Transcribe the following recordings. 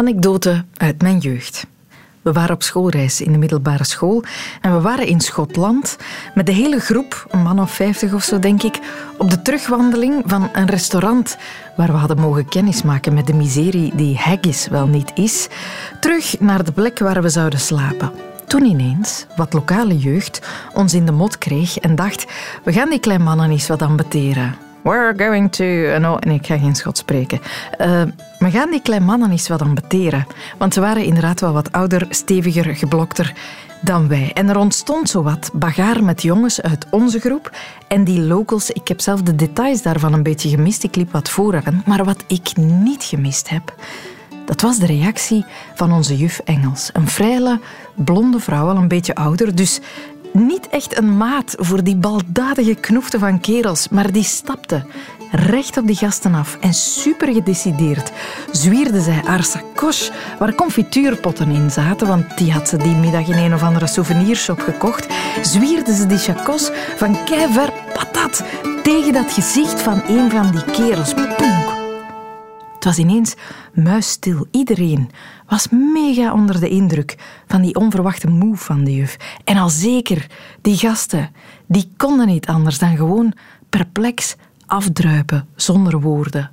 Anekdote uit mijn jeugd. We waren op schoolreis in de middelbare school en we waren in Schotland met de hele groep, een man of vijftig of zo denk ik, op de terugwandeling van een restaurant waar we hadden mogen kennismaken met de miserie die haggis wel niet is, terug naar de plek waar we zouden slapen. Toen ineens wat lokale jeugd ons in de mot kreeg en dacht, we gaan die kleine mannen eens wat ambeteren. We're going to... No, nee, ik ga geen Schots spreken. Uh, we gaan die kleine mannen eens wat ambeteren. Want ze waren inderdaad wel wat ouder, steviger, geblokter dan wij. En er ontstond zo wat bagaar met jongens uit onze groep. En die locals, ik heb zelf de details daarvan een beetje gemist. Ik liep wat vooraan. Maar wat ik niet gemist heb, dat was de reactie van onze juf Engels. Een vrije, blonde vrouw, al een beetje ouder. Dus niet echt een maat voor die baldadige knoeften van kerels, maar die stapte recht op die gasten af en super gedecideerd zwierde zij haar waar confituurpotten in zaten, want die had ze die middag in een of andere souvenirshop gekocht, zwierde ze die chacos van keiver patat tegen dat gezicht van een van die kerels. Het was ineens muisstil. Iedereen was mega onder de indruk van die onverwachte move van de juf. En al zeker, die gasten, die konden niet anders dan gewoon perplex afdruipen zonder woorden.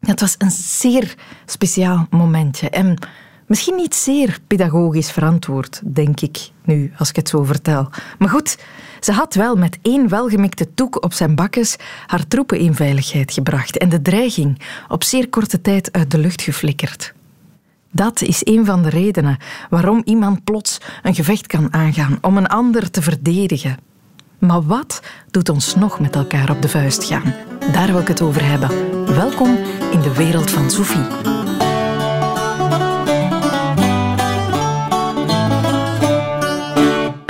Het was een zeer speciaal momentje en misschien niet zeer pedagogisch verantwoord, denk ik nu, als ik het zo vertel. Maar goed, ze had wel met één welgemikte toek op zijn bakkes haar troepen in veiligheid gebracht en de dreiging op zeer korte tijd uit de lucht geflikkerd. Dat is een van de redenen waarom iemand plots een gevecht kan aangaan om een ander te verdedigen. Maar wat doet ons nog met elkaar op de vuist gaan? Daar wil ik het over hebben. Welkom in de wereld van Sophie.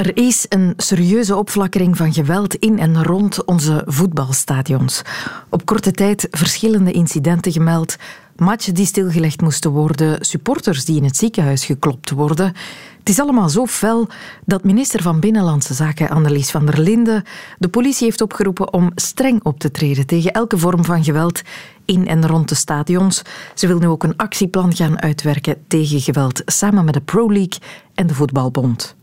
Er is een serieuze opflakkering van geweld in en rond onze voetbalstadions. Op korte tijd verschillende incidenten gemeld, matchen die stilgelegd moesten worden, supporters die in het ziekenhuis geklopt worden. Het is allemaal zo fel dat minister van Binnenlandse Zaken Annelies van der Linden de politie heeft opgeroepen om streng op te treden tegen elke vorm van geweld in en rond de stadions. Ze wil nu ook een actieplan gaan uitwerken tegen geweld samen met de Pro League en de Voetbalbond.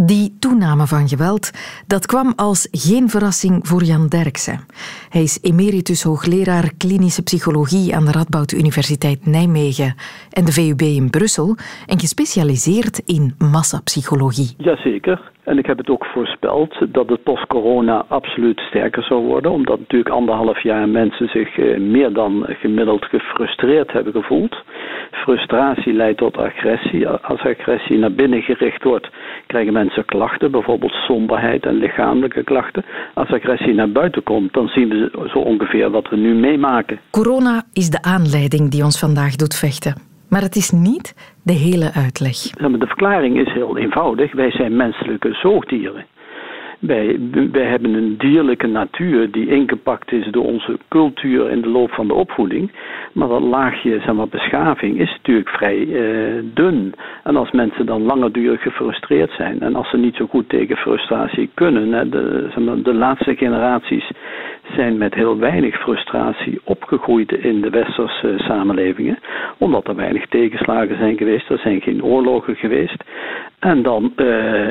Die toename van geweld, dat kwam als geen verrassing voor Jan Derksen. Hij is emeritus hoogleraar klinische psychologie aan de Radboud Universiteit Nijmegen en de VUB in Brussel en gespecialiseerd in massapsychologie. Jazeker. En ik heb het ook voorspeld dat het post-corona absoluut sterker zou worden, omdat natuurlijk anderhalf jaar mensen zich eh, meer dan gemiddeld gefrustreerd hebben gevoeld. Frustratie leidt tot agressie. Als agressie naar binnen gericht wordt, krijgen mensen klachten, bijvoorbeeld somberheid en lichamelijke klachten. Als agressie naar buiten komt, dan zien we zo ongeveer wat we nu meemaken. Corona is de aanleiding die ons vandaag doet vechten. Maar het is niet de hele uitleg. De verklaring is heel eenvoudig. Wij zijn menselijke zoogdieren. Wij, hebben een dierlijke natuur die ingepakt is door onze cultuur in de loop van de opvoeding. Maar dat laagje zeg maar, beschaving is natuurlijk vrij uh, dun. En als mensen dan langerdurig gefrustreerd zijn en als ze niet zo goed tegen frustratie kunnen, hè, de, de laatste generaties zijn met heel weinig frustratie opgegroeid in de westerse samenlevingen, omdat er weinig tegenslagen zijn geweest, er zijn geen oorlogen geweest. En dan uh,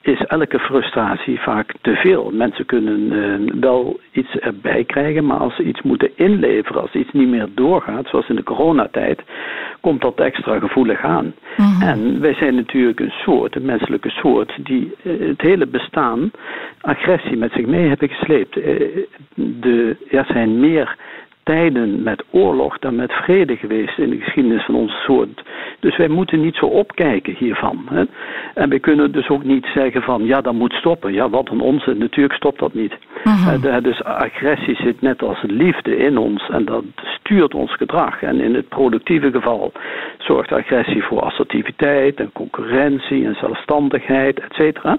is elke frustratie vaak te veel. Mensen kunnen uh, wel iets erbij krijgen, maar als ze iets moeten inleveren, als iets niet meer doorgaat, zoals in de coronatijd, komt dat extra gevoelig aan. Mhm. En wij zijn natuurlijk een soort, een menselijke soort, die uh, het hele bestaan agressie met zich mee hebben gesleept. de, er zijn meer tijden met oorlog dan met vrede geweest in de geschiedenis van onze soort. Dus wij moeten niet zo opkijken hiervan. Hè. En we kunnen dus ook niet zeggen van ja, dat moet stoppen. Ja, wat een onzin. Natuurlijk stopt dat niet. Uh Dus agressie zit net als liefde in ons en dat stuurt ons gedrag. En in het productieve geval zorgt agressie voor assertiviteit en concurrentie en zelfstandigheid, et cetera.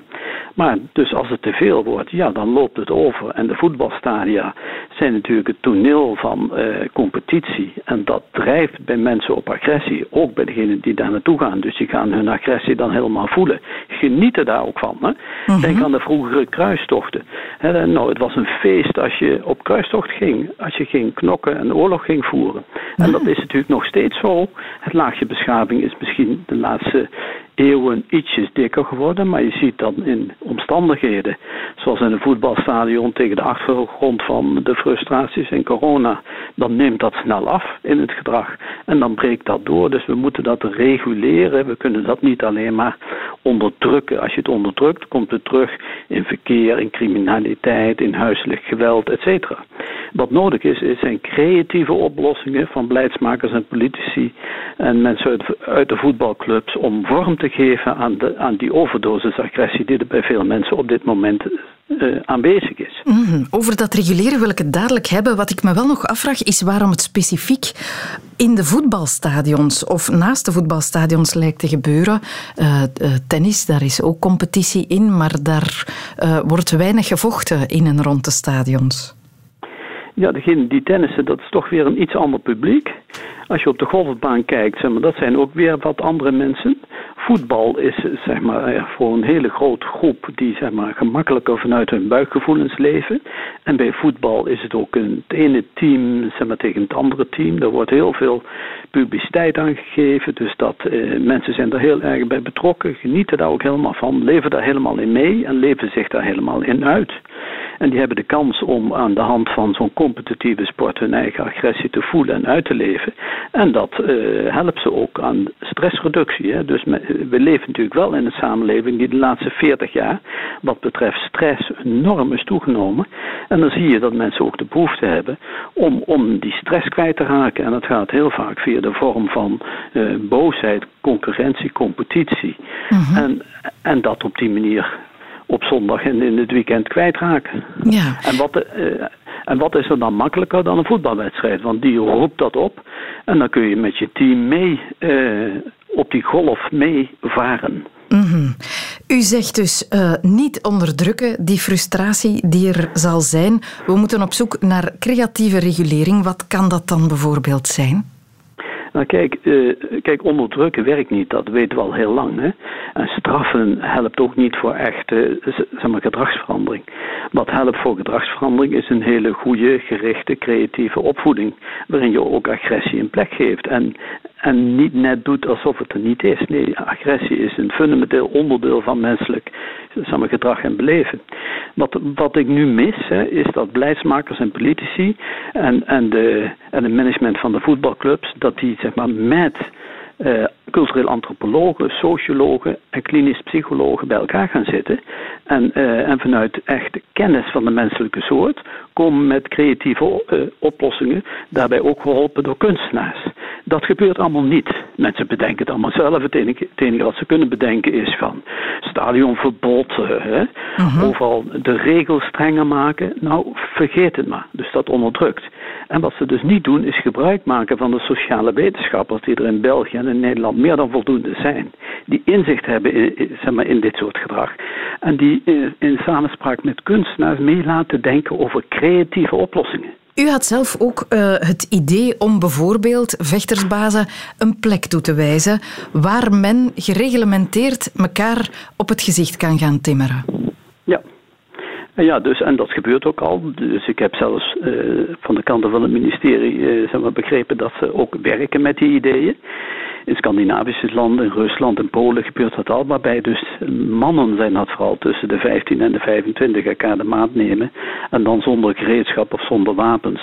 Maar dus als het te veel wordt, ja, dan loopt het over. En de voetbalstadia zijn natuurlijk het toneel van uh, competitie. En dat drijft bij mensen op agressie, ook bij degenen die daar naartoe gaan. Dus die gaan hun agressie dan helemaal voelen. Genieten daar ook van. Hè? Mhm. Denk aan de vroegere kruistochten. nou, het was een feest als je op kruistocht ging. Als je ging knokken en oorlog ging voeren. En dat is natuurlijk nog steeds zo. Het laagje beschaving is misschien de laatste eeuwen ietsjes dikker geworden. Maar je ziet dan in omstandigheden, zoals in een voetbalstadion tegen de achtergrond van de frustraties in corona, dan neemt dat snel af in het gedrag. En dan breekt dat door. Dus we moeten dat reguleren. We kunnen dat niet alleen maar onderdrukken. Als je het onderdrukt, komt het terug in verkeer, in criminaliteit, in huiselijk geweld, etc. Wat nodig is, zijn creatieve oplossingen van beleidsmakers en politici en mensen uit, uit de voetbalclubs om vorm te geven aan, de, aan die overdosisagressie die er bij veel mensen op dit moment uh, aanwezig is. Mhm. Over dat reguleren wil ik het dadelijk hebben. Wat ik me wel nog afvraag is waarom het specifiek in de voetbalstadions of naast de voetbalstadions lijkt te gebeuren. Uh, tennis, daar is ook competitie in, maar daar wordt weinig gevochten in en rond de stadions. Ja, degene die tennissen, dat is toch weer een iets ander publiek. Als je op de golfbaan kijkt, zeg maar, dat zijn ook weer wat andere mensen. Voetbal is zeg maar, voor een hele grote groep die zeg maar, gemakkelijker vanuit hun buikgevoelens leven. En bij voetbal is het ook een, het ene team zeg maar, tegen het andere team. Er wordt heel veel publiciteit aan gegeven. Dus dat eh, mensen zijn er heel erg bij betrokken, genieten daar ook helemaal van, leven daar helemaal in mee en leven zich daar helemaal in uit. En die hebben de kans om aan de hand van zo'n competitieve sport hun eigen agressie te voelen en uit te leven. En dat uh, helpt ze ook aan stressreductie. Hè. Dus we leven natuurlijk wel in een samenleving die de laatste 40 jaar, wat betreft stress, enorm is toegenomen. En dan zie je dat mensen ook de behoefte hebben om, om die stress kwijt te raken. En dat gaat heel vaak via de vorm van uh, boosheid, concurrentie, competitie. Mhm. en, en dat op die manier op zondag en in het weekend kwijtraken. Ja. En wat, uh, en wat is er dan makkelijker dan een voetbalwedstrijd? Want die roept dat op en dan kun je met je team mee uh, op die golf meevaren. Mm U zegt dus uh, niet onderdrukken die frustratie die er zal zijn. We moeten op zoek naar creatieve regulering. Wat kan dat dan bijvoorbeeld zijn? Nou kijk, uh, kijk, onderdrukken werkt niet, dat weten we al heel lang. Hè? En straffen helpt ook niet voor echte zeg maar, gedragsverandering. Wat helpt voor gedragsverandering is een hele goede, gerichte, creatieve opvoeding. Waarin je ook agressie een plek geeft. En, en niet net doet alsof het er niet is. Nee, agressie is een fundamenteel onderdeel van menselijk maar, gedrag en beleven. Wat, wat ik nu mis, hè, is dat beleidsmakers en politici en, en, de, en het management van de voetbalclubs, dat die zeg maar, met uh, cultureel antropologen, sociologen en klinisch psychologen bij elkaar gaan zitten. En, uh, en vanuit echt kennis van de menselijke soort komen met creatieve uh, oplossingen, daarbij ook geholpen door kunstenaars. Dat gebeurt allemaal niet. Mensen bedenken het allemaal zelf. Het enige, het enige wat ze kunnen bedenken is van stadionverbod, hè? Uh-huh. overal de regels strenger maken. Nou, vergeet het maar. Dus dat onderdrukt. En wat ze dus niet doen, is gebruik maken van de sociale wetenschappers die er in België en in Nederland meer dan voldoende zijn. Die inzicht hebben in, zeg maar, in dit soort gedrag. En die in samenspraak met kunstenaars mee laten denken over creatieve oplossingen. U had zelf ook uh, het idee om bijvoorbeeld vechtersbazen een plek toe te wijzen waar men gereglementeerd elkaar op het gezicht kan gaan timmeren. Ja, ja, dus, en dat gebeurt ook al. Dus ik heb zelfs uh, van de kant van het ministerie uh, zeg maar, begrepen dat ze ook werken met die ideeën. In Scandinavische landen, in Rusland en Polen gebeurt dat al, waarbij dus mannen zijn dat vooral tussen de 15 en de 25 elkaar de maat nemen. En dan zonder gereedschap of zonder wapens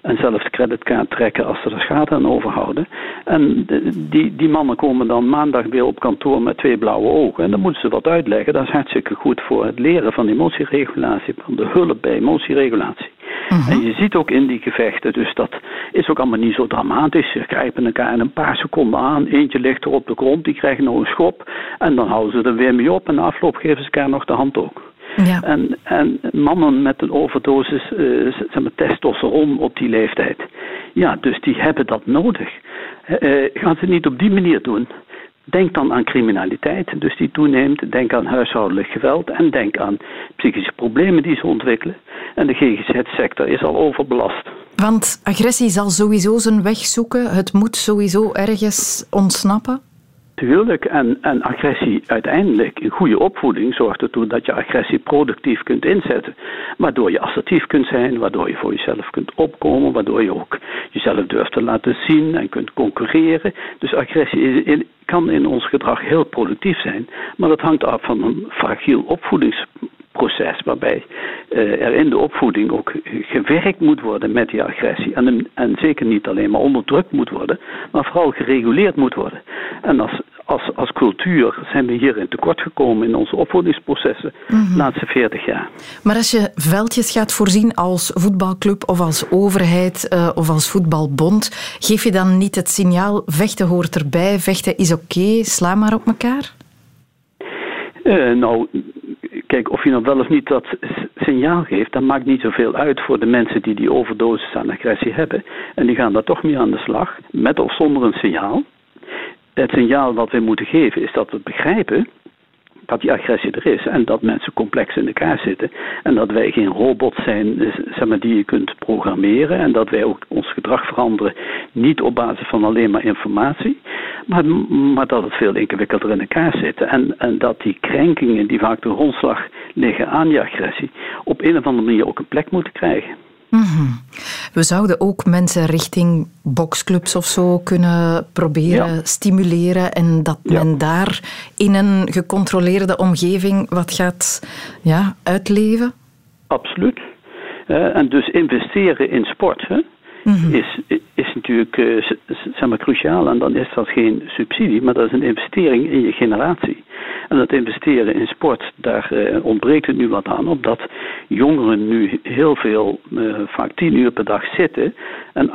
en zelfs de creditkaart trekken als ze er schade aan overhouden. En die, die mannen komen dan maandag weer op kantoor met twee blauwe ogen. En dan moeten ze wat uitleggen. Dat is hartstikke goed voor het leren van emotieregulatie, van de hulp bij emotieregulatie. Mhm. En je ziet ook in die gevechten, dus dat is ook allemaal niet zo dramatisch. Ze grijpen elkaar in een paar seconden aan. Eentje ligt er op de grond, die krijgt nog een schop. En dan houden ze er weer mee op. En na afloop geven ze elkaar nog de hand ook. Ja. En, en mannen met een overdosis uh, zeg maar, testosteron op die leeftijd. Ja, dus die hebben dat nodig. Uh, gaan ze niet op die manier doen, Denk dan aan criminaliteit, dus die toeneemt. Denk aan huishoudelijk geweld en denk aan psychische problemen die ze ontwikkelen. En de GGZ-sector is al overbelast. Want agressie zal sowieso zijn weg zoeken. Het moet sowieso ergens ontsnappen. Tuurlijk, en, en agressie uiteindelijk, een goede opvoeding zorgt ertoe dat je agressie productief kunt inzetten. Waardoor je assertief kunt zijn, waardoor je voor jezelf kunt opkomen, waardoor je ook jezelf durft te laten zien en kunt concurreren. Dus agressie is, kan in ons gedrag heel productief zijn, maar dat hangt af van een fragiel opvoedingsproces, waarbij uh, er in de opvoeding ook gewerkt moet worden met die agressie. En, en zeker niet alleen maar onderdrukt moet worden, maar vooral gereguleerd moet worden. En als als, als cultuur zijn we hierin tekort gekomen in onze opvoedingsprocessen de mhm. laatste 40 jaar. Maar als je veldjes gaat voorzien als voetbalclub of als overheid uh, of als voetbalbond, geef je dan niet het signaal vechten hoort erbij, vechten is oké, sla maar op elkaar? Uh, nou, kijk, of je nou wel of niet dat signaal geeft, dat maakt niet zoveel uit voor de mensen die die overdosis aan agressie hebben. En die gaan daar toch mee aan de slag, met of zonder een signaal. Het signaal wat we moeten geven is dat we begrijpen dat die agressie er is en dat mensen complex in elkaar zitten. En dat wij geen robots zijn dus, zeg maar, die je kunt programmeren. En dat wij ook ons gedrag veranderen niet op basis van alleen maar informatie, maar, maar dat het veel ingewikkelder in elkaar zit en, en dat die krenkingen die vaak de grondslag liggen aan die agressie op een of andere manier ook een plek moeten krijgen. Mhm. We zouden ook mensen richting boxclubs of zo kunnen proberen stimuleren en dat men daar in een gecontroleerde omgeving wat gaat ja, uitleven? Absoluut. Uh, en dus investeren in sport hè, mhm. is, is natuurlijk uh, zeg maar, cruciaal. En dan is dat geen subsidie, maar dat is een investering in je generatie. En dat investeren in sport, daar uh, ontbreekt het nu wat aan, omdat jongeren nu heel veel, uh, vaak tien uur per dag zitten en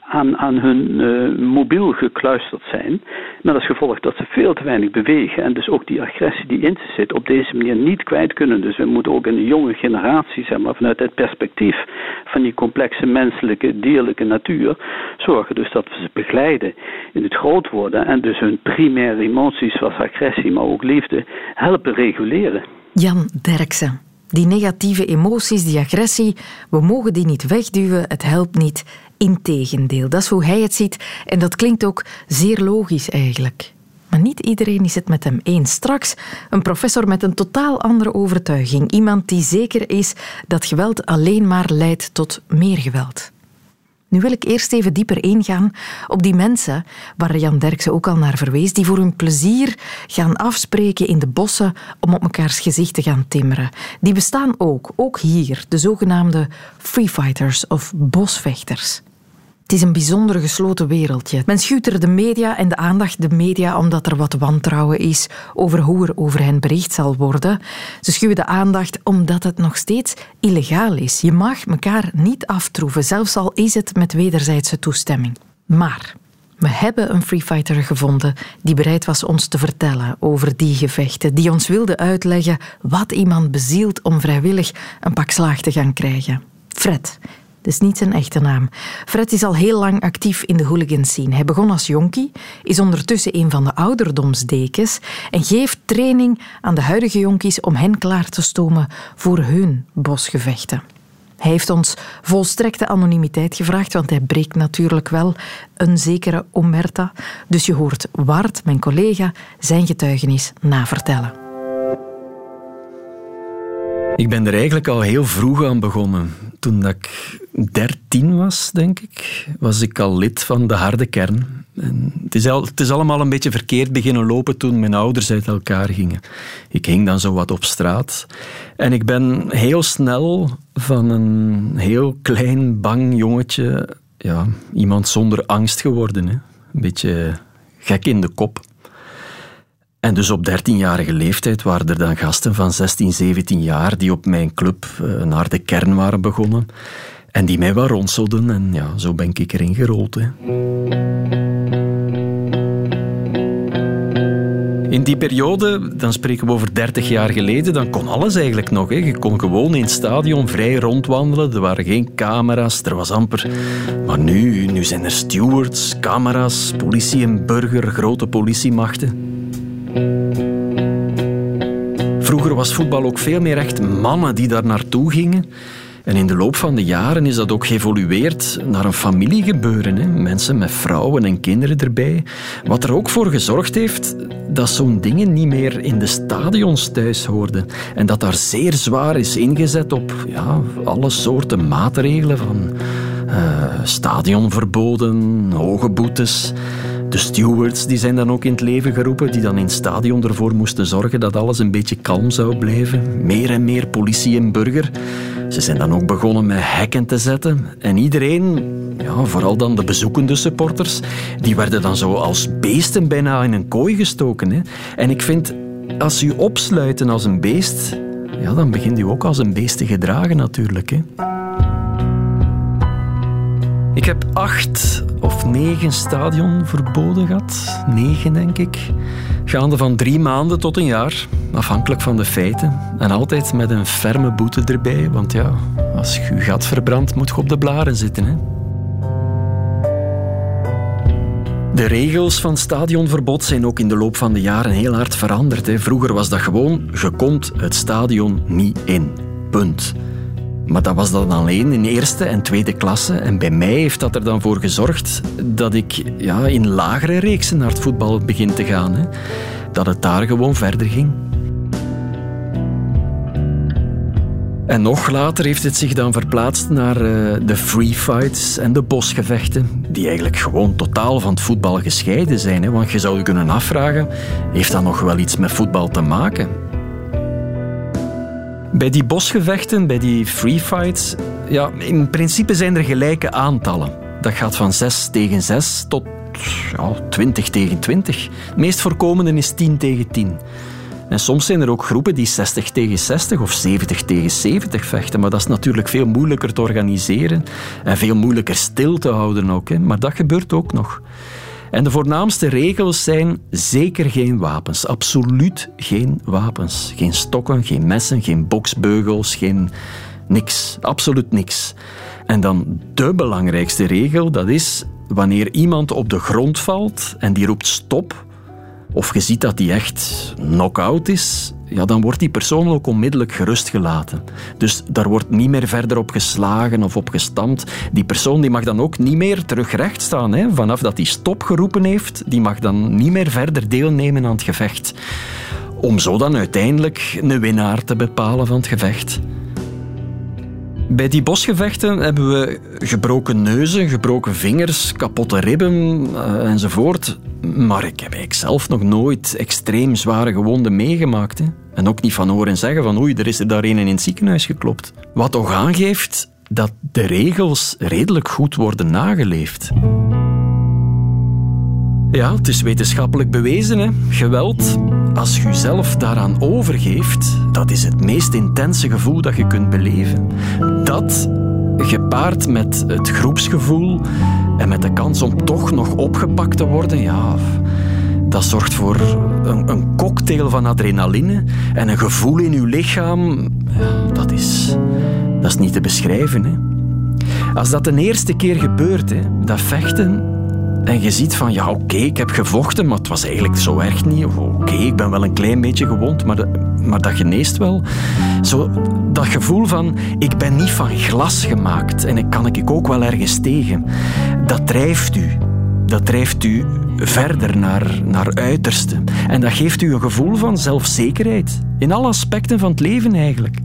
aan, aan hun mobiel gekluisterd zijn. Met als gevolg dat ze veel te weinig bewegen en dus ook die agressie die in ze zit op deze manier niet kwijt kunnen. Dus we moeten ook in de jonge generatie, zeg maar, vanuit het perspectief van die complexe menselijke, dierlijke natuur, zorgen dus dat we ze begeleiden in het groot worden en dus hun primaire emoties zoals agressie, maar ook liefde, helpen reguleren. Jan Derksen. Die negatieve emoties, die agressie, we mogen die niet wegduwen, het helpt niet. Integendeel, dat is hoe hij het ziet en dat klinkt ook zeer logisch eigenlijk. Maar niet iedereen is het met hem eens. Straks een professor met een totaal andere overtuiging. Iemand die zeker is dat geweld alleen maar leidt tot meer geweld. Nu wil ik eerst even dieper ingaan op die mensen, waar Jan Derksen ook al naar verwees, die voor hun plezier gaan afspreken in de bossen om op mekaars gezicht te gaan timmeren. Die bestaan ook, ook hier, de zogenaamde freefighters of bosvechters. Het is een bijzonder gesloten wereldje. Men schuwt er de media en de aandacht de media omdat er wat wantrouwen is over hoe er over hen bericht zal worden. Ze schuwen de aandacht omdat het nog steeds illegaal is. Je mag elkaar niet aftroeven, zelfs al is het met wederzijdse toestemming. Maar we hebben een freefighter gevonden die bereid was ons te vertellen over die gevechten, die ons wilde uitleggen wat iemand bezielt om vrijwillig een pak slaag te gaan krijgen. Fred, dat is niet zijn echte naam. Fred is al heel lang actief in de hooligan scene. Hij begon als jonkie, is ondertussen een van de ouderdomsdekens en geeft training aan de huidige jonkies om hen klaar te stomen voor hun bosgevechten. Hij heeft ons volstrekte anonimiteit gevraagd, want hij breekt natuurlijk wel een zekere omerta. Dus je hoort Wart, mijn collega, zijn getuigenis navertellen. Ik ben er eigenlijk al heel vroeg aan begonnen. Toen ik dertien was, denk ik, was ik al lid van de harde kern. En het, is al, het is allemaal een beetje verkeerd beginnen lopen toen mijn ouders uit elkaar gingen. Ik hing dan zo wat op straat. En ik ben heel snel van een heel klein, bang jongetje ja, iemand zonder angst geworden. Hè. Een beetje gek in de kop. En dus op 13-jarige leeftijd waren er dan gasten van 16, 17 jaar die op mijn club eh, een harde kern waren begonnen. En die mij wel ronselden en ja, zo ben ik erin gerold. In die periode, dan spreken we over 30 jaar geleden, dan kon alles eigenlijk nog. Je kon gewoon in het stadion vrij rondwandelen. Er waren geen camera's, er was amper... Maar nu, nu zijn er stewards, camera's, politie en burger, grote politiemachten. Vroeger was voetbal ook veel meer echt mannen die daar naartoe gingen. En in de loop van de jaren is dat ook geëvolueerd naar een familiegebeuren. Hè? Mensen met vrouwen en kinderen erbij. Wat er ook voor gezorgd heeft dat zo'n dingen niet meer in de stadions thuis hoorden. En dat daar zeer zwaar is ingezet op ja, alle soorten maatregelen van uh, stadionverboden, hoge boetes. De stewards die zijn dan ook in het leven geroepen, die dan in het stadion ervoor moesten zorgen dat alles een beetje kalm zou blijven. Meer en meer politie en burger. Ze zijn dan ook begonnen met hekken te zetten. En iedereen, ja, vooral dan de bezoekende supporters, die werden dan zo als beesten bijna in een kooi gestoken. Hè. En ik vind, als u opsluiten als een beest, ja, dan begint u ook als een beest te gedragen natuurlijk. Hè. Ik heb acht of negen stadionverboden gehad. Negen, denk ik. Gaande van drie maanden tot een jaar, afhankelijk van de feiten. En altijd met een ferme boete erbij, want ja, als je gat verbrandt, moet je op de blaren zitten. Hè? De regels van stadionverbod zijn ook in de loop van de jaren heel hard veranderd. Vroeger was dat gewoon, je komt het stadion niet in. Punt. Maar dat was dan alleen in eerste en tweede klasse. En bij mij heeft dat er dan voor gezorgd dat ik ja, in lagere reeksen naar het voetbal begin te gaan. Hè. Dat het daar gewoon verder ging. En nog later heeft het zich dan verplaatst naar uh, de free fights en de bosgevechten, die eigenlijk gewoon totaal van het voetbal gescheiden zijn. Hè? Want je zou je kunnen afvragen, heeft dat nog wel iets met voetbal te maken? Bij die bosgevechten, bij die free fights, ja, in principe zijn er gelijke aantallen. Dat gaat van 6 tegen 6 tot ja, 20 tegen 20. Het meest voorkomende is 10 tegen 10. En soms zijn er ook groepen die 60 tegen 60 of 70 tegen 70 vechten. Maar dat is natuurlijk veel moeilijker te organiseren en veel moeilijker stil te houden ook. Hè. Maar dat gebeurt ook nog. En de voornaamste regels zijn zeker geen wapens. Absoluut geen wapens. Geen stokken, geen messen, geen boksbeugels, geen niks. Absoluut niks. En dan de belangrijkste regel, dat is wanneer iemand op de grond valt en die roept stop, of je ziet dat hij echt knock-out is, ja, dan wordt die persoon ook onmiddellijk gerustgelaten. Dus daar wordt niet meer verder op geslagen of op gestampt. Die persoon die mag dan ook niet meer terug recht staan. Hè. Vanaf dat hij stop geroepen heeft, die mag dan niet meer verder deelnemen aan het gevecht. Om zo dan uiteindelijk een winnaar te bepalen van het gevecht. Bij die bosgevechten hebben we gebroken neuzen, gebroken vingers, kapotte ribben uh, enzovoort. Maar ik heb zelf nog nooit extreem zware gewonden meegemaakt. Hè. En ook niet van horen zeggen van oei, er is er daar een in het ziekenhuis geklopt. Wat toch aangeeft dat de regels redelijk goed worden nageleefd. Ja, het is wetenschappelijk bewezen. Hè. Geweld, als je jezelf daaraan overgeeft, dat is het meest intense gevoel dat je kunt beleven. Dat, gepaard met het groepsgevoel en met de kans om toch nog opgepakt te worden, ja, dat zorgt voor een, een cocktail van adrenaline en een gevoel in je lichaam. Dat, is, dat is niet te beschrijven. Hè. Als dat de eerste keer gebeurt, hè, dat vechten, en je ziet van, ja oké, ik heb gevochten, maar het was eigenlijk zo erg niet. Oké, ik ben wel een klein beetje gewond, maar, maar dat geneest wel. Zo, dat gevoel van, ik ben niet van glas gemaakt en ik kan ik ook wel ergens tegen. Dat drijft u. Dat drijft u verder naar, naar uiterste. En dat geeft u een gevoel van zelfzekerheid. In alle aspecten van het leven eigenlijk.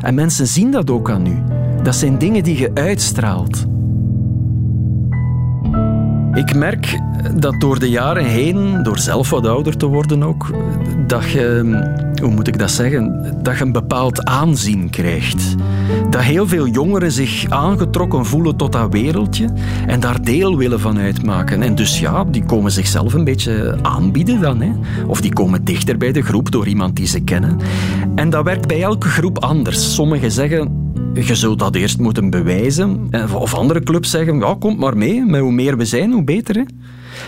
En mensen zien dat ook aan u. Dat zijn dingen die je uitstraalt. Ik merk dat door de jaren heen, door zelf wat ouder te worden ook, dat je, hoe moet ik dat zeggen, dat je een bepaald aanzien krijgt. Dat heel veel jongeren zich aangetrokken voelen tot dat wereldje en daar deel willen van uitmaken. En dus ja, die komen zichzelf een beetje aanbieden dan. Hè. Of die komen dichter bij de groep door iemand die ze kennen. En dat werkt bij elke groep anders. Sommigen zeggen, je zult dat eerst moeten bewijzen. Of andere clubs zeggen, ja, kom maar mee. Met hoe meer we zijn, hoe beter. Hè?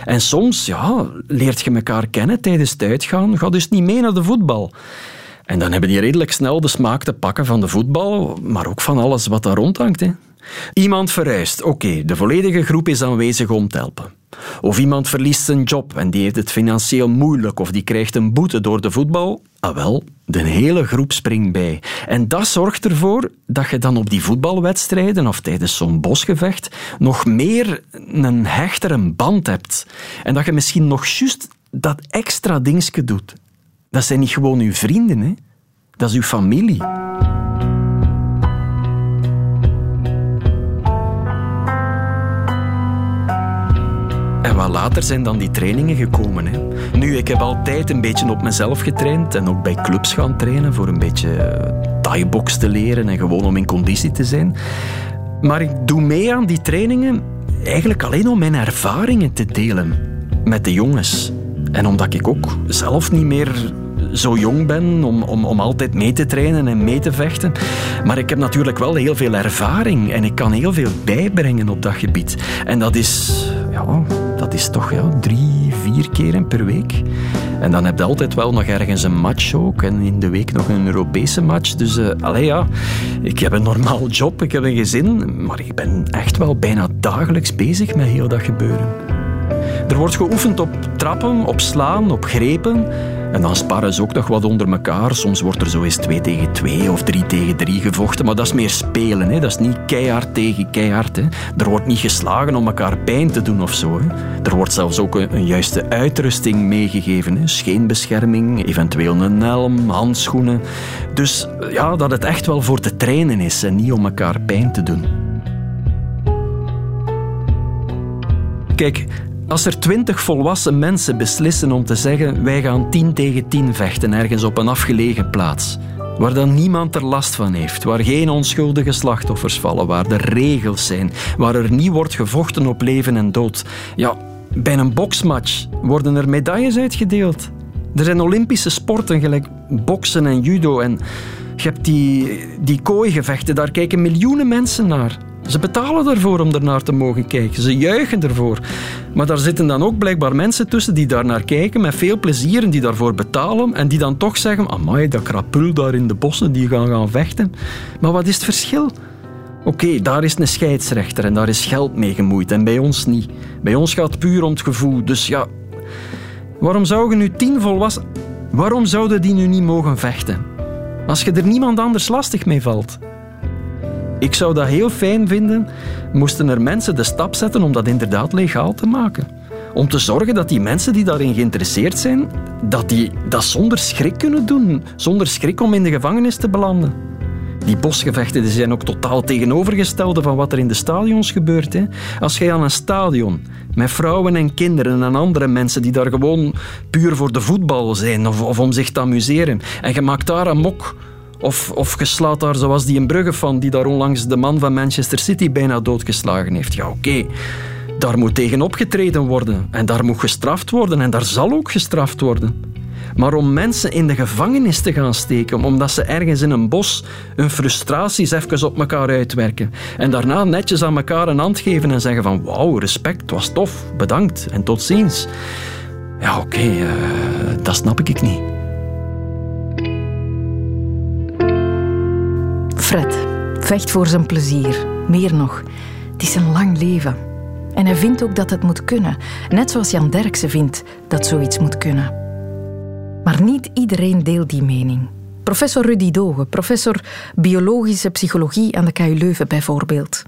En soms ja, leert je elkaar kennen tijdens het uitgaan. Ga dus niet mee naar de voetbal. En dan hebben die redelijk snel de smaak te pakken van de voetbal, maar ook van alles wat daar rondhangt. Hè. Iemand verhuist, oké, de volledige groep is aanwezig om te helpen. Of iemand verliest zijn job en die heeft het financieel moeilijk of die krijgt een boete door de voetbal. Ah wel, de hele groep springt bij. En dat zorgt ervoor dat je dan op die voetbalwedstrijden of tijdens zo'n bosgevecht nog meer een hechtere band hebt. En dat je misschien nog juist dat extra dingetje doet. Dat zijn niet gewoon uw vrienden, hè? dat is uw familie. En wat later zijn dan die trainingen gekomen. Hè. Nu, ik heb altijd een beetje op mezelf getraind en ook bij clubs gaan trainen voor een beetje eh, thai-box te leren en gewoon om in conditie te zijn. Maar ik doe mee aan die trainingen eigenlijk alleen om mijn ervaringen te delen met de jongens. En omdat ik ook zelf niet meer zo jong ben om, om, om altijd mee te trainen en mee te vechten. Maar ik heb natuurlijk wel heel veel ervaring en ik kan heel veel bijbrengen op dat gebied. En dat is, ja, dat is toch ja, drie, vier keren per week. En dan heb je altijd wel nog ergens een match ook. En in de week nog een Europese match. Dus uh, ja, ik heb een normaal job, ik heb een gezin. Maar ik ben echt wel bijna dagelijks bezig met heel dat gebeuren. Er wordt geoefend op trappen, op slaan, op grepen. En dan sparren ze ook nog wat onder elkaar. Soms wordt er zo eens 2 tegen 2 of 3 tegen 3 gevochten. Maar dat is meer spelen. Hè. Dat is niet keihard tegen keihard. Hè. Er wordt niet geslagen om elkaar pijn te doen of zo. Hè. Er wordt zelfs ook een, juiste uitrusting meegegeven. Hè. Scheenbescherming, eventueel een helm, handschoenen. Dus ja, dat het echt wel voor te trainen is en niet om elkaar pijn te doen. Kijk, als er twintig volwassen mensen beslissen om te zeggen wij gaan tien tegen tien vechten ergens op een afgelegen plaats, waar dan niemand er last van heeft, waar geen onschuldige slachtoffers vallen, waar er regels zijn, waar er niet wordt gevochten op leven en dood. Ja, bij een boksmatch worden er medailles uitgedeeld. Er zijn Olympische sporten gelijk boksen en judo en je hebt die, die kooigevechten, daar kijken miljoenen mensen naar. Ze betalen ervoor om ernaar te mogen kijken. Ze juichen ervoor. Maar daar zitten dan ook blijkbaar mensen tussen die daar naar kijken met veel plezier en die daarvoor betalen en die dan toch zeggen amai, dat krapul daar in de bossen, die gaan gaan vechten. Maar wat is het verschil? Oké, daar is een scheidsrechter en daar is geld mee gemoeid en bij ons niet. Bij ons gaat het puur om het gevoel. Dus ja, waarom zouden nu tien volwassen... Waarom zouden die nu niet mogen vechten? Als je er niemand anders lastig mee valt. Ik zou dat heel fijn vinden, moesten er mensen de stap zetten om dat inderdaad legaal te maken. Om te zorgen dat die mensen die daarin geïnteresseerd zijn, dat die dat zonder schrik kunnen doen. Zonder schrik om in de gevangenis te belanden. Die bosgevechten die zijn ook totaal tegenovergestelde van wat er in de stadions gebeurt. Hè. Als jij aan een stadion met vrouwen en kinderen en andere mensen die daar gewoon puur voor de voetbal zijn of, of om zich te amuseren en je maakt daar een mok of, of geslaat daar zoals die in Brugge van die daar onlangs de man van Manchester City bijna doodgeslagen heeft. Ja, oké. Daar moet tegen opgetreden worden. En daar moet gestraft worden. En daar zal ook gestraft worden. Maar om mensen in de gevangenis te gaan steken, omdat ze ergens in een bos hun frustraties even op elkaar uitwerken en daarna netjes aan elkaar een hand geven en zeggen van wauw, respect, was tof, bedankt en tot ziens. Ja, oké, uh, dat snap ik niet. Fred vecht voor zijn plezier. Meer nog, het is een lang leven. En hij vindt ook dat het moet kunnen. Net zoals Jan Derksen vindt dat zoiets moet kunnen. Maar niet iedereen deelt die mening. Professor Rudy Doge, professor biologische psychologie aan de KU Leuven bijvoorbeeld.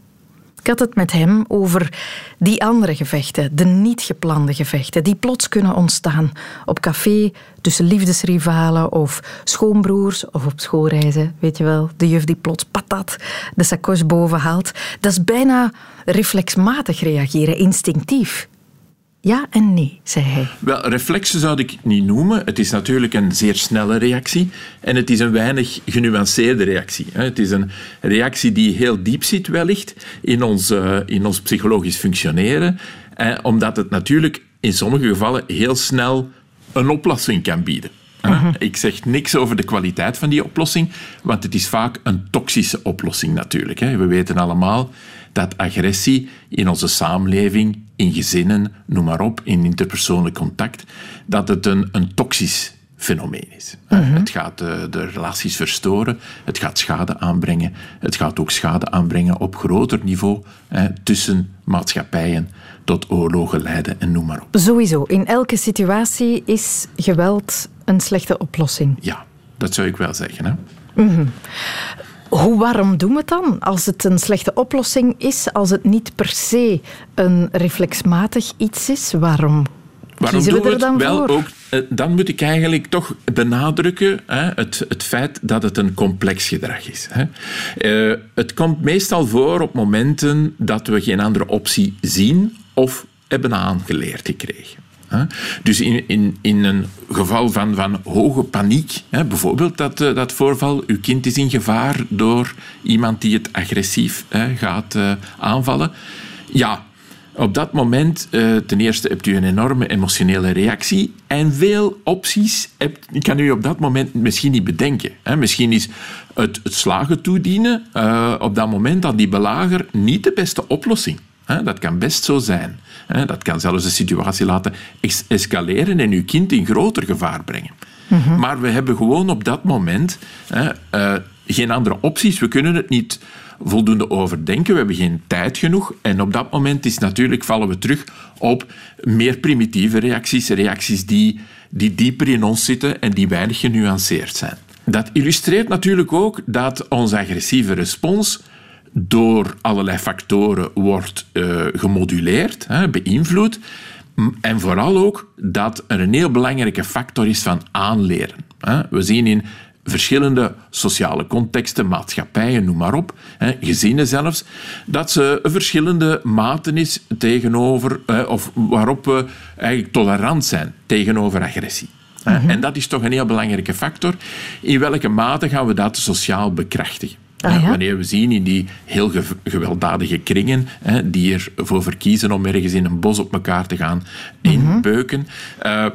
Had het met hem over die andere gevechten, de niet geplande gevechten, die plots kunnen ontstaan op café, tussen liefdesrivalen of schoonbroers of op schoolreizen. Weet je wel, de juf die plots patat de sakos boven haalt. Dat is bijna reflexmatig reageren, instinctief. Ja en nee, zei hij. Wel, reflexen zou ik niet noemen. Het is natuurlijk een zeer snelle reactie en het is een weinig genuanceerde reactie. Het is een reactie die heel diep zit, wellicht, in ons, eh, in ons psychologisch functioneren, omdat het natuurlijk in sommige gevallen heel snel een oplossing kan bieden. Mhm. Ik zeg niks over de kwaliteit van die oplossing, want het is vaak een toxische oplossing natuurlijk. We weten allemaal dat agressie in onze samenleving, in gezinnen, noem maar op, in interpersoonlijk contact, dat het een, een toxisch fenomeen is. Mhm. Het gaat de, de, relaties verstoren, het gaat schade aanbrengen, het gaat ook schade aanbrengen op groter niveau hè, tussen maatschappijen tot oorlogen leiden en noem maar op. Sowieso, in elke situatie is geweld een slechte oplossing. Ja, dat zou ik wel zeggen. Hè? Mhm. Hoe waarom doen we het dan? Als het een slechte oplossing is, als het niet per se een reflexmatig iets is, waarom Waarom doen we, het dan wel voor? ook? Eh, dan moet ik eigenlijk toch benadrukken hè, het, het feit dat het een complex gedrag is. Hè. Uh, het komt meestal voor op momenten dat we geen andere optie zien of hebben aangeleerd gekregen. Dus in, in, in een geval van, van hoge paniek, bijvoorbeeld dat, eh, dat voorval, uw kind is in gevaar door iemand die het agressief gaat aanvallen. Ja, op dat moment, uh, ten eerste hebt u een enorme emotionele reactie en veel opties hebt, kan u op dat moment misschien niet bedenken. Misschien is het, het slagen toedienen op dat moment aan die belager niet de beste oplossing. Dat kan best zo zijn. Dat kan zelfs de situatie laten escaleren en uw kind in groter gevaar brengen. Mm -hmm. Maar we hebben gewoon op dat moment uh, geen andere opties. We kunnen het niet voldoende overdenken. We hebben geen tijd genoeg. En op dat moment is natuurlijk, vallen we terug op meer primitieve reacties. Reacties die, die dieper in ons zitten en die weinig genuanceerd zijn. Dat illustreert natuurlijk ook dat onze agressieve respons door allerlei factoren wordt uh, gemoduleerd, hè, beïnvloed. En vooral ook dat er een heel belangrijke factor is van aanleren. We zien in verschillende sociale contexten, maatschappijen, noem maar op, gezinnen zelfs, dat ze verschillende maten is tegenover, of waarop we eigenlijk tolerant zijn tegenover agressie. Mhm. En dat is toch een heel belangrijke factor. In welke mate gaan we dat sociaal bekrachtigen? Ah, ja? Wanneer we zien in die heel gewelddadige kringen, hè, die ervoor verkiezen om ergens in een bos op elkaar te gaan mhm. inbeuken. Uh,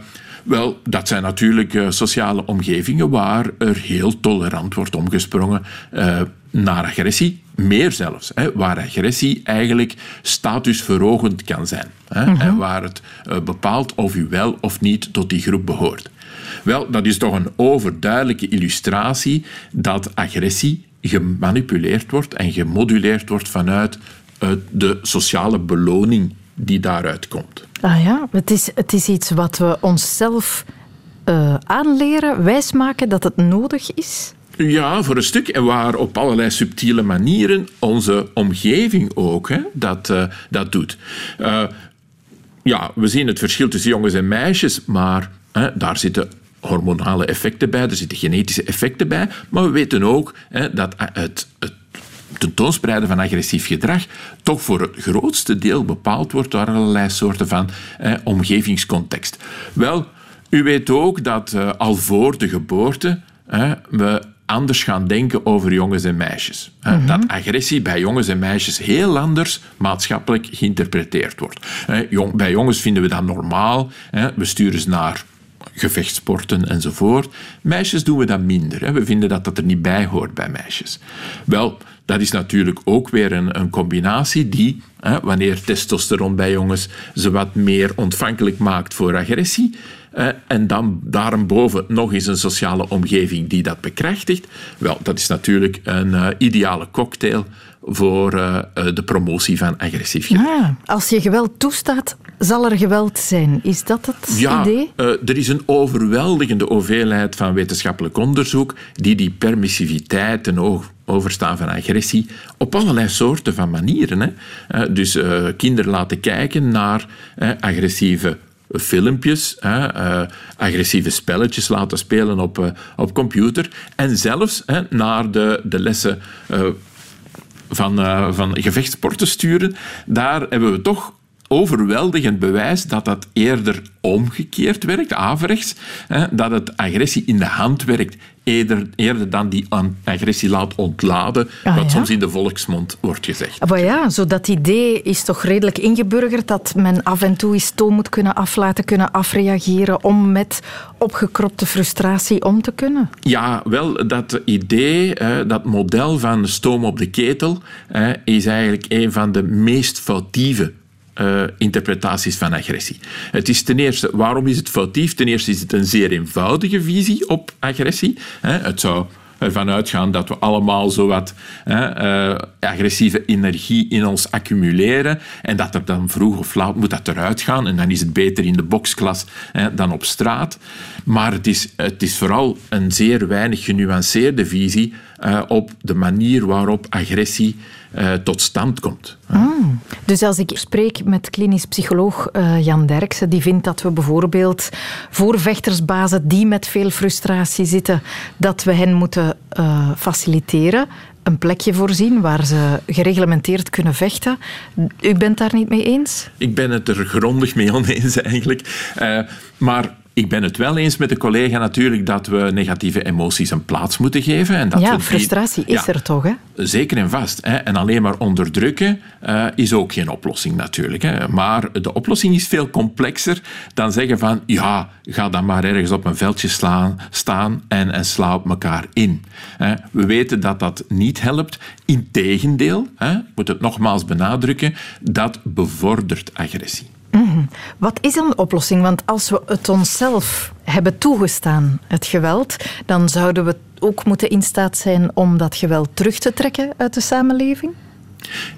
wel, dat zijn natuurlijk uh, sociale omgevingen waar er heel tolerant wordt omgesprongen uh, naar agressie. Meer zelfs, hè, waar agressie eigenlijk statusverhogend kan zijn. Hè, mm -hmm. En waar het bepaalt of u wel of niet tot die groep behoort. Wel, dat is toch een overduidelijke illustratie dat agressie gemanipuleerd wordt en gemoduleerd wordt vanuit de sociale beloning die daaruit komt. Ah ja, het is, het is iets wat we onszelf uh, aanleren, wijsmaken dat het nodig is. Ja, voor een stuk. En waar op allerlei subtiele manieren onze omgeving ook hè, dat, uh, dat doet. Ja, we zien het verschil tussen jongens en meisjes, maar hè, daar zitten hormonale effecten bij, er zitten genetische effecten bij. Maar we weten ook hè, dat het, het tentoonspreiden van agressief gedrag toch voor het grootste deel bepaald wordt door allerlei soorten van eh, omgevingscontext. Wel, u weet ook dat eh, al voor de geboorte eh, we anders gaan denken over jongens en meisjes. Mm Dat agressie bij jongens en meisjes heel anders maatschappelijk geïnterpreteerd wordt. Bij jongens vinden we dat normaal. We sturen ze naar gevechtsporten enzovoort. Meisjes doen we dat minder. We vinden dat dat er niet bij hoort bij meisjes. Wel, dat is natuurlijk ook weer een, een combinatie die, hè, wanneer testosteron bij jongens ze wat meer ontvankelijk maakt voor agressie, eh, en dan daarboven nog eens een sociale omgeving die dat bekrachtigt, wel, dat is natuurlijk een uh, ideale cocktail voor uh, de promotie van agressief gedrag. Ja, als je geweld toestaat, zal er geweld zijn. Is dat het ja, idee? Uh, er is een overweldigende hoeveelheid van wetenschappelijk onderzoek die die permissiviteit en overstaan van agressie op allerlei soorten van manieren. Hè. Uh, dus uh, kinderen laten kijken naar agressieve filmpjes, agressieve spelletjes laten spelen op, op computer en zelfs naar de, de lessen van, van gevechtsporten sturen. Daar hebben we toch overweldigend bewijs dat dat eerder omgekeerd werkt, averechts. Dat het agressie in de hand werkt eerder, eerder dan die agressie laat ontladen, ah, wat soms in de volksmond wordt gezegd. Ah, maar ja, zo dat idee is toch redelijk ingeburgerd dat men af en toe eens stoom moet kunnen aflaten, kunnen afreageren om met opgekropte frustratie om te kunnen? Ja, wel, dat idee, dat model van stoom op de ketel, is eigenlijk een van de meest foutieve uh, interpretaties van agressie. Het is ten eerste, waarom is het foutief? Ten eerste is het een zeer eenvoudige visie op agressie. Het zou ervan uitgaan dat we allemaal zo wat uh, agressieve energie in ons accumuleren en dat er dan vroeg of laat moet dat eruit gaan en dan is het beter in de boxklas dan op straat. Maar het is, het is vooral een zeer weinig genuanceerde visie uh, op de manier waarop agressie uh, tot stand komt. Mm. Dus als ik spreek met klinisch psycholoog uh, Jan Derksen, die vindt dat we bijvoorbeeld voor vechtersbazen die met veel frustratie zitten, dat we hen moeten faciliteren een plekje voorzien waar ze gereglementeerd kunnen vechten. U bent daar niet mee eens? Ik ben het er grondig mee oneens eigenlijk. Maar ik ben het wel eens met de collega natuurlijk dat we negatieve emoties een plaats moeten geven. En dat ja, frustratie is er toch, hè? Zeker en vast. Hè. En alleen maar onderdrukken uh, is ook geen oplossing natuurlijk. Hè. Maar de oplossing is veel complexer dan zeggen van ja, ga dan maar ergens op een veldje slaan, staan en, en sla op elkaar in. Hè. We weten dat dat niet helpt. Integendeel, hè, ik moet het nogmaals benadrukken, dat bevordert agressie. Mhm. Wat is dan de oplossing? Want als we het onszelf hebben toegestaan, het geweld, dan zouden we ook moeten in staat zijn om dat geweld terug te trekken uit de samenleving?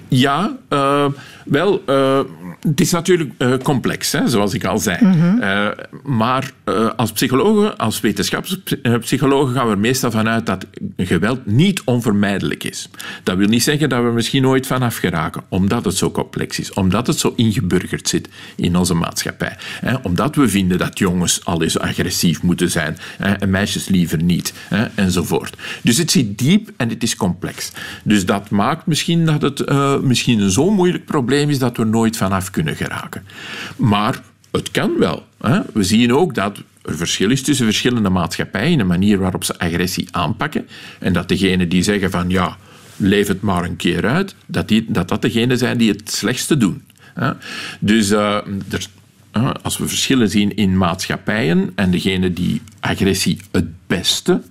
Ja, uh, wel, uh, het is natuurlijk uh, complex, hè, zoals ik al zei. Mm -hmm. maar als psychologen, als wetenschapspsychologen, gaan we er meestal vanuit dat geweld niet onvermijdelijk is. Dat wil niet zeggen dat we misschien nooit vanaf geraken, omdat het zo complex is, omdat het zo ingeburgerd zit in onze maatschappij. Hè, omdat we vinden dat jongens al eens agressief moeten zijn hè, en meisjes liever niet, hè, enzovoort. Dus het zit diep en het is complex. Dus dat maakt misschien dat het misschien een zo moeilijk probleem is dat we nooit vanaf kunnen geraken. Maar het kan wel. Hè. We zien ook dat er verschil is tussen verschillende maatschappijen, de manier waarop ze agressie aanpakken. En dat degenen die zeggen van ja, leef het maar een keer uit, dat die, dat, dat degenen zijn die het slechtste doen. Hè. Dus uh, er, als we verschillen zien in maatschappijen en degenen die agressie het beste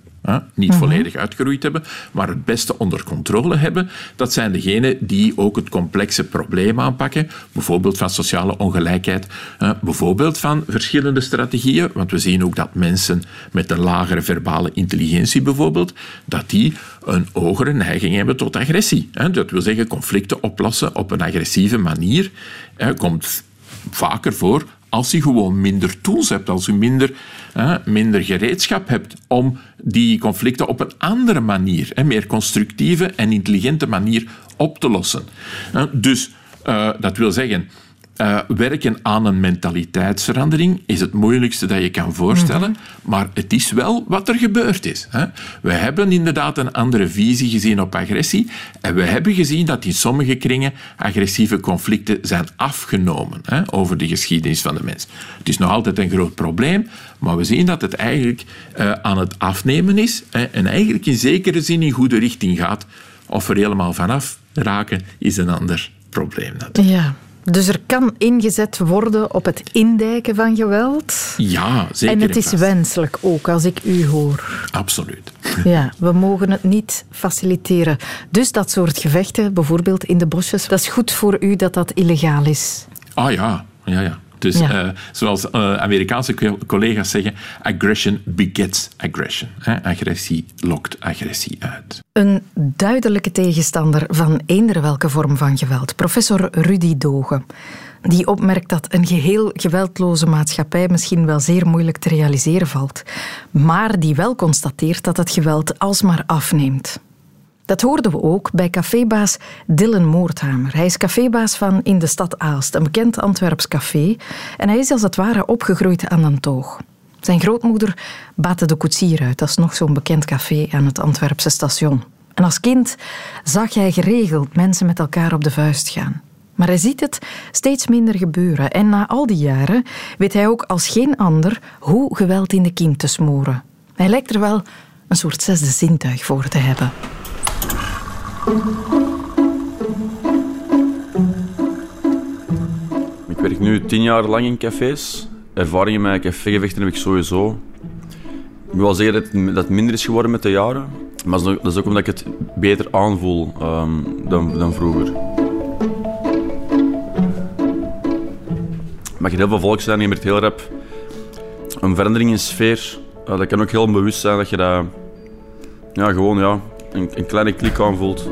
niet mhm. volledig uitgeroeid hebben, maar het beste onder controle hebben, dat zijn degenen die ook het complexe probleem aanpakken, bijvoorbeeld van sociale ongelijkheid, bijvoorbeeld van verschillende strategieën, want we zien ook dat mensen met een lagere verbale intelligentie bijvoorbeeld, dat die een hogere neiging hebben tot agressie. Dat wil zeggen conflicten oplossen op een agressieve manier komt vaker voor als je gewoon minder tools hebt, als je minder, minder gereedschap hebt om die conflicten op een andere manier, hè, meer constructieve en intelligente manier op te lossen. dus uh, dat wil zeggen, uh, werken aan een mentaliteitsverandering is het moeilijkste dat je kan voorstellen, mhm. maar het is wel wat er gebeurd is. Hè. We hebben inderdaad een andere visie gezien op agressie en we hebben gezien dat in sommige kringen agressieve conflicten zijn afgenomen hè, over de geschiedenis van de mens. Het is nog altijd een groot probleem, maar we zien dat het eigenlijk uh, aan het afnemen is hè, en eigenlijk in zekere zin in goede richting gaat. Of er helemaal vanaf raken, is een ander probleem natuurlijk. Ja. Dus er kan ingezet worden op het indijken van geweld. Ja, zeker. En het is wenselijk ook, als ik u hoor. Absoluut. Ja, we mogen het niet faciliteren. Dus dat soort gevechten, bijvoorbeeld in de bosjes, dat is goed voor u dat dat illegaal is. Ah ja, ja, ja. Dus uh, zoals uh, Amerikaanse collega's zeggen, aggression begets aggression. Hè? Agressie lokt agressie uit. Een duidelijke tegenstander van eender welke vorm van geweld, professor Rudy Dogen. Die opmerkt dat een geheel geweldloze maatschappij misschien wel zeer moeilijk te realiseren valt, maar die wel constateert dat het geweld alsmaar afneemt. Dat hoorden we ook bij cafébaas Dylan Moorthamer. Hij is cafébaas van In de Stad Aalst, een bekend Antwerps café. En hij is als het ware opgegroeid aan een toog. Zijn grootmoeder baatte de koetsier uit. Dat is nog zo'n bekend café aan het Antwerpse station. En als kind zag hij geregeld mensen met elkaar op de vuist gaan. Maar hij ziet het steeds minder gebeuren. En na al die jaren weet hij ook als geen ander hoe geweld in de kiem te smoren. Hij lijkt er wel een soort zesde zintuig voor te hebben. Ik werk nu tien jaar lang in cafés. Ervaringen met cafégevechten heb ik sowieso. Ik moet wel zeggen dat het, dat minder is geworden met de jaren. Maar dat is ook omdat ik het beter aanvoel um, dan, dan vroeger. Maar je heel veel volk zijn, je merkt heel rap een verandering in sfeer. Uh, dat kan ook heel bewust zijn dat je dat ja, gewoon ja, een, een kleine klik aanvoelt.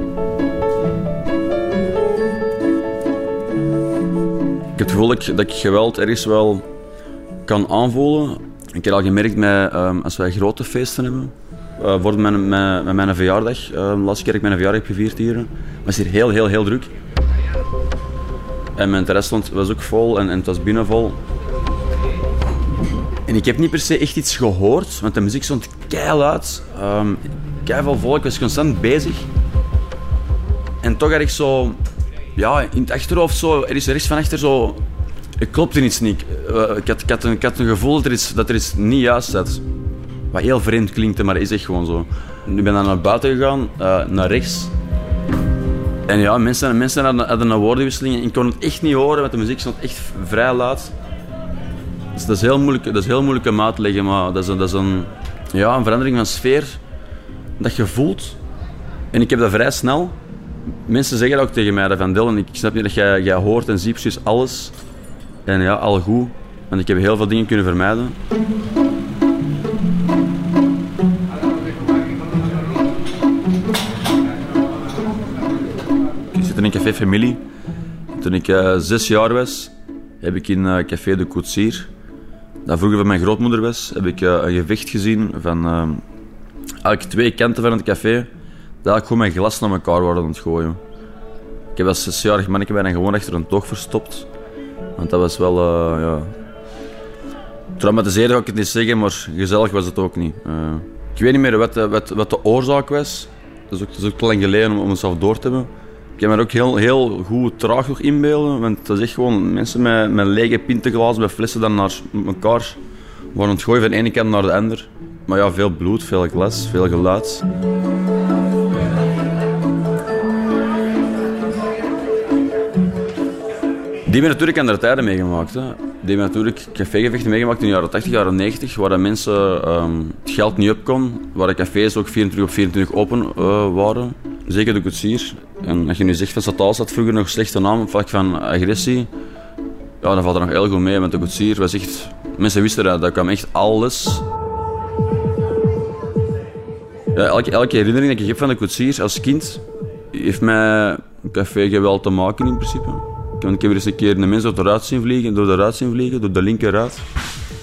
Ik heb het gevoel dat ik, dat ik geweld ergens wel kan aanvoelen. Ik heb al gemerkt met, um, als wij grote feesten hebben. Uh, voor mijn, met mijn verjaardag. Uh, de laatste keer ik mijn verjaardag gevierd hier. was hier heel, heel, heel druk. En mijn stond, was ook vol en, en het was binnen vol. En ik heb niet per se echt iets gehoord, want de muziek stond keihard uit. Um, keihard volk, was constant bezig. En toch had ik zo ja, in het achterhoofd zo, er is rechts van achter zo... Het klopte iets niet. Uh, ik, had, ik, had een, ik had een gevoel dat er, iets, dat er iets niet juist zat. Wat heel vreemd klinkt, maar is echt gewoon zo. Nu ben dan naar buiten gegaan, uh, naar rechts. En ja, mensen, mensen hadden, hadden een woordenwisseling. Ik kon het echt niet horen, want de muziek stond echt vrij laat. Dus dat is heel moeilijk, dat is heel moeilijk om uit te leggen, maar dat is, dat is een, ja, een verandering van sfeer dat je voelt. En ik heb dat vrij snel mensen zeggen ook tegen mij van Dylan, ik snap niet dat jij, jij hoort en ziet precies alles. En ja, al goed. Want ik heb heel veel dingen kunnen vermijden. Ik zit in een café familie. Toen ik uh, zes jaar was, heb ik in uh, Café de Koetsier, dat vroeger van mijn grootmoeder was, heb ik uh, een gevecht gezien van eigenlijk twee kanten van het café dat ik gewoon mijn glas naar elkaar worden aan gooien. Ik heb als zesjarig manneke bijna gewoon achter een toog verstopt. Want dat was wel, uh, ja... Traumatiserend ga ik het niet zeggen, maar gezellig was het ook niet. Uh, ik weet niet meer wat de, wat, wat de oorzaak was. Dat is ook, is ook te lang geleden om, om door te hebben. Ik heb me ook heel, heel goed traag nog inbeelden. Want dat is echt gewoon mensen met, met lege pintenglazen bij flessen dan naar elkaar worden het gooien van de ene kant naar de ander. Maar ja, veel bloed, veel glas, veel geluid. Die hebben natuurlijk andere tijden meegemaakt. Hè. Die hebben natuurlijk cafégevechten meegemaakt in de jaren 80, jaren 90, waar mensen um, het geld niet op kon, waar de cafés ook 24 op 24 open uh, waren. Zeker de koetsier. En als je nu zegt van Sataal had vroeger nog slechte naam op vlak van agressie, ja, dan valt er nog heel goed mee. Want de koetsier was echt... Mensen wisten dat, dat kwam echt alles. Ja, elke, herinnering die ik heb van de koetsier als kind, heeft mij café geweld te maken in principe. Ik heb er eens een keer een mens de ruit zien vliegen, door de ruit zien vliegen, door de linkerruit.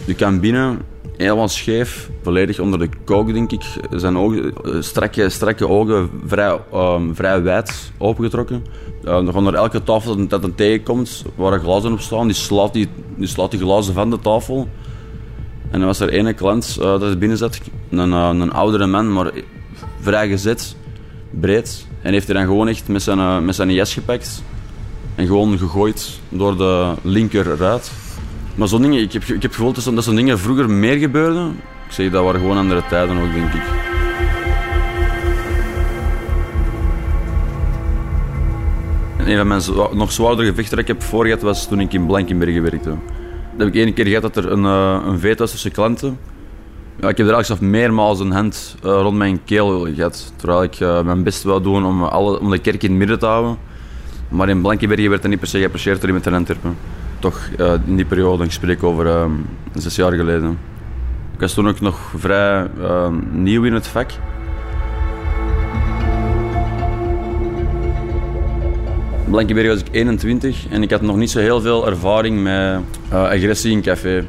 Je kan binnen, helemaal scheef, volledig onder de kook, denk ik. Zijn ogen, eh, strakke, strakke ogen, vrij, um, vrij wijd opengetrokken. Uh, onder elke tafel dat een tegenkomt, waar glazen op staan, die slaat die, die, slaat die glazen van de tafel. En dan was er ene klant uh, dat binnen zat, een, uh, een oudere man, maar vrij gezet, breed. En heeft hij dan gewoon echt met zijn, met zijn jas gepakt en gewoon gegooid door de linkerruit. Maar zo'n dingen, ik heb, ik heb het gevoel dat zo'n dingen vroeger meer gebeurden. Ik zeg, dat waren gewoon andere tijden ook, denk ik. een van mijn nog zwaardere gevechten dat ik heb voorgehad was toen ik in Blankenbergen werkte. Dat heb ik één keer gehad dat er een, uh, een veet was tussen klanten. Ja, ik heb er eigenlijk meermaals een hand uh, rond mijn keel gehad. Terwijl ik uh, mijn best wil doen om, alle, om de kerk in het midden te houden. Maar in Blankenbergen werd dat niet per se geapprecieerd door iemand in Antwerpen. Toch in die periode, ik spreek over uh, zes jaar geleden. Ik was toen ook nog vrij uh, nieuw in het vak. Blankenbergen was ik 21 en ik had nog niet zo heel veel ervaring met agressie in café.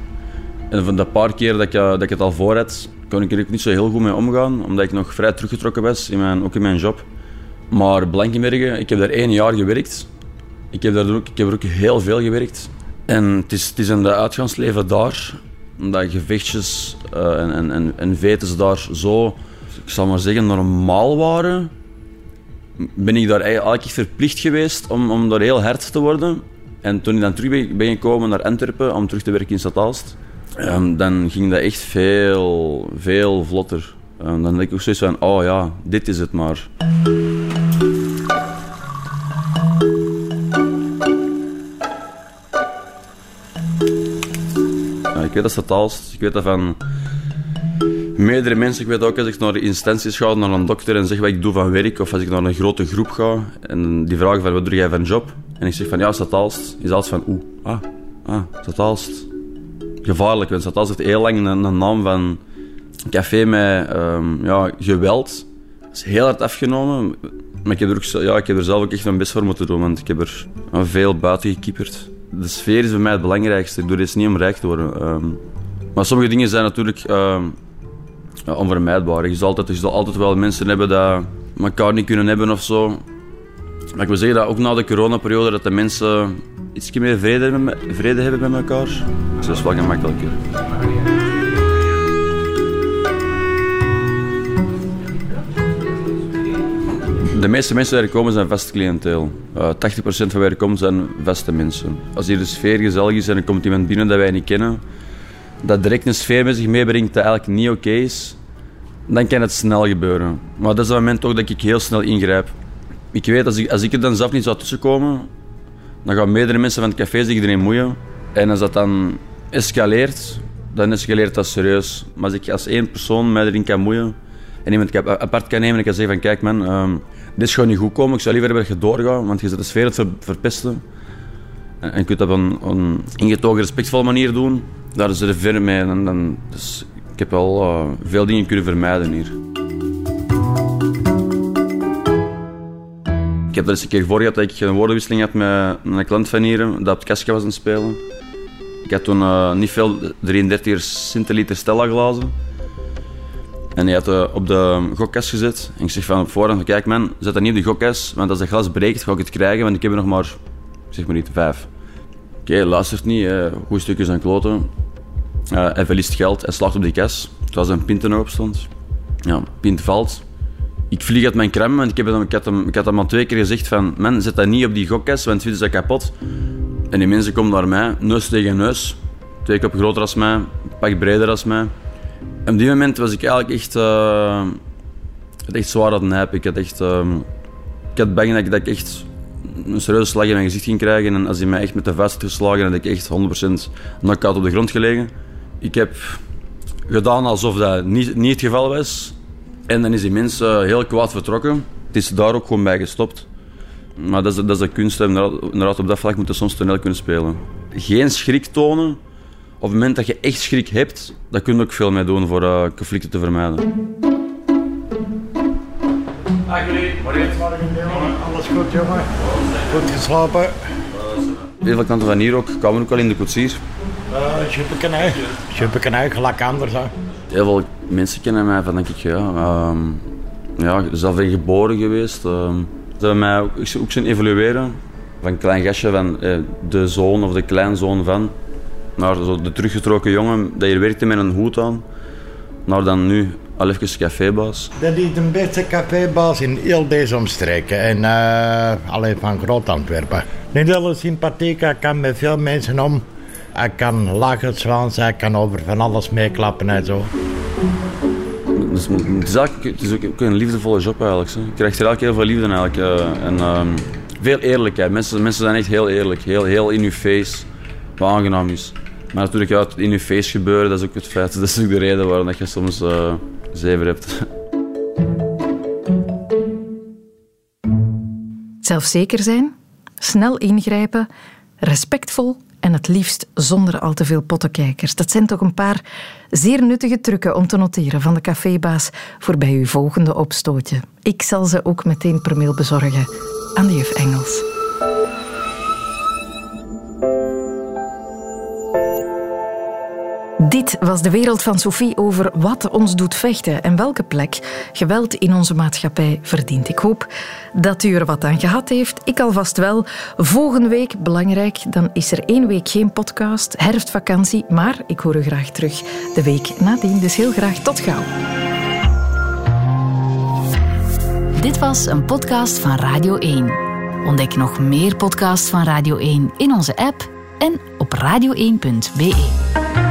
En van de paar keer dat ik, dat ik het al voor had, kon ik er ook niet zo heel goed mee omgaan, omdat ik nog vrij teruggetrokken was, in mijn, ook in mijn job. Maar Blankenbergen, ik heb daar één jaar gewerkt. Ik heb, daar ook, ik heb er ook heel veel gewerkt. En het is, het is in de uitgangsleven daar, dat gevechtjes uh, en, en, en, daar zo, ik zal maar zeggen, normaal waren. Ben ik daar eigenlijk verplicht geweest om, om daar heel hard te worden. En toen ik dan terug ben, gekomen naar Antwerpen om terug te werken in Stadaalst, um, dan ging dat echt veel, veel vlotter. Um, dan denk ik ook zoiets van, oh ja, dit is het maar. ik weet dat Stadaalst, ik weet dat van meerdere mensen. Ik weet ook als ik naar instanties ga, naar een dokter en zeg wat ik doe van werk, of als ik naar een grote groep ga en die vragen van wat doe jij van job? En ik zeg van ja, Stataalst, is alles van oeh, ah, ah, Stataalst. Gevaarlijk, want Stataalst heeft heel lang een, naam van café met um, ja, geweld. Dat is heel hard afgenomen. Maar ik heb, er ook, ja, ik heb er zelf ook echt mijn best voor moeten doen, want ik heb er veel buiten gekieperd. De sfeer is voor mij het belangrijkste. Ik doe dit niet om rijk te worden. Um, maar sommige dingen zijn natuurlijk um, onvermijdbaar. Je zal, altijd, je altijd wel mensen hebben die elkaar niet kunnen hebben of zo. Maar ik wil zeggen dat ook na de coronaperiode dat de mensen iets meer vrede, hebben, vrede hebben met elkaar. Dus dat is wel gemakkelijker. De meeste mensen die er komen zijn vast cliënteel. Uh, 80% van waar er komen zijn vaste mensen. Als hier de sfeer gezellig is en er komt iemand binnen dat wij niet kennen, dat direct een sfeer met zich meebrengt dat eigenlijk niet oké is, dan kan het snel gebeuren. Maar dat is het moment ook dat ik heel snel ingrijp. Ik weet, als ik, als ik er dan zelf niet zou tussenkomen, dan gaan meerdere mensen van het café zich erin moeien. En als dat dan escaleert, dan escaleert dat serieus. Maar als ik als één persoon mij erin kan moeien en iemand apart kan nemen en kan zeggen van kijk man, um, dit is gewoon niet goed komen, ik zou liever dat je doorgaat, want je zit de sfeer te verpesten. En, je kunt dat op een, ingetogen, respectvolle manier doen. Daar is er ver mee. En dan, dus ik heb wel uh, veel dingen kunnen vermijden hier. Ik heb er eens een keer voor gehad dat ik een woordenwisseling had met een klant van hier, dat op het kastje was aan het spelen. Ik had toen uh, niet veel 33 centiliter Stella glazen. En hij had uh, op de gokkast gezet. En ik zeg van op voorhand, kijk man, zet dat niet op de gokkast, want als dat glas breekt, ga ik het krijgen, want ik heb er nog maar, zeg maar niet, vijf. Oké, okay, luistert niet, uh, goede stukjes aan kloten. Uh, hij verliest geld, hij slaagt op die kas, terwijl zijn pint er nog op stond. Ja, pint valt, ik vlieg uit mijn crème, want ik, heb hem, ik, had hem, ik had hem al twee keer gezegd van... Man, zet dat niet op die gokkast, want vind ze dat kapot. En die mensen komen naar mij, neus tegen neus. Twee keer groter als mij, een pak breder als mij. Op die moment was ik eigenlijk echt... Uh, echt zwaar aan het Ik had echt... Uh, ik had bang dat ik, dat ik echt een serieuze slag in mijn gezicht ging krijgen. En als hij mij echt met de vuist had geslagen, had ik echt 100% knock-out op de grond gelegen. Ik heb gedaan alsof dat niet, niet het geval was. En dan is die mens heel kwaad vertrokken. Het is daar ook gewoon bij gestopt. Maar dat is, dat is de kunst. Inderdaad, op dat vlak moet je soms toneel kunnen spelen. Geen schrik tonen. Op het moment dat je echt schrik hebt, daar kun je ook veel mee doen voor uh, conflicten te vermijden. Dag jullie, Alles goed jongen? Goed geslapen? Heel veel klanten van hier ook kwamen ook al in de koetsier. Uh, Schuppenkenij. Schuppenkenij, gelijk anders. Hè. Heel veel mensen kennen mij van, denk ik, ja. Um, ja, zelf ben geboren geweest. Um, ze hebben mij ook, ook zien evolueren. Van klein gastje van eh, de zoon of de kleinzoon van. Naar zo de teruggetrokken jongen dat hier werkte met een hoed aan. Naar dan nu al even cafébaas. Dat is de beste cafébaas in heel deze omstreken. En uh, alleen van Groot-Antwerpen. Een hele sympathiek, hij kan met veel mensen om. Hij kan lachen Zwans, hij kan over van alles meeklappen en zo. Dus, het, is eigenlijk, het is ook een liefdevolle job eigenlijk. Je krijgt er eigenlijk heel veel liefde eigenlijk. Uh, en um, veel eerlijkheid. Mensen, mensen zijn echt heel eerlijk. Heel, heel in je face. Wat aangenaam is. Maar natuurlijk, ja, in je face gebeuren, dat is ook het feit. Dat is ook de reden waarom je soms uh, zeven hebt. Zelfzeker zijn, snel ingrijpen, respectvol en het liefst zonder al te veel pottenkijkers. Dat zijn toch een paar zeer nuttige trucken om te noteren van de cafébaas voor bij uw volgende opstootje. Ik zal ze ook meteen per mail bezorgen aan de juf Engels. Dit was de wereld van Sophie over wat ons doet vechten en welke plek geweld in onze maatschappij verdient. Ik hoop dat u er wat aan gehad heeft. Ik alvast wel. Volgende week, belangrijk, dan is er één week geen podcast, herfstvakantie, maar ik hoor u graag terug de week nadien. Dus heel graag tot gauw. Dit was een podcast van Radio 1. Ontdek nog meer podcasts van Radio 1 in onze app en op radio1.be.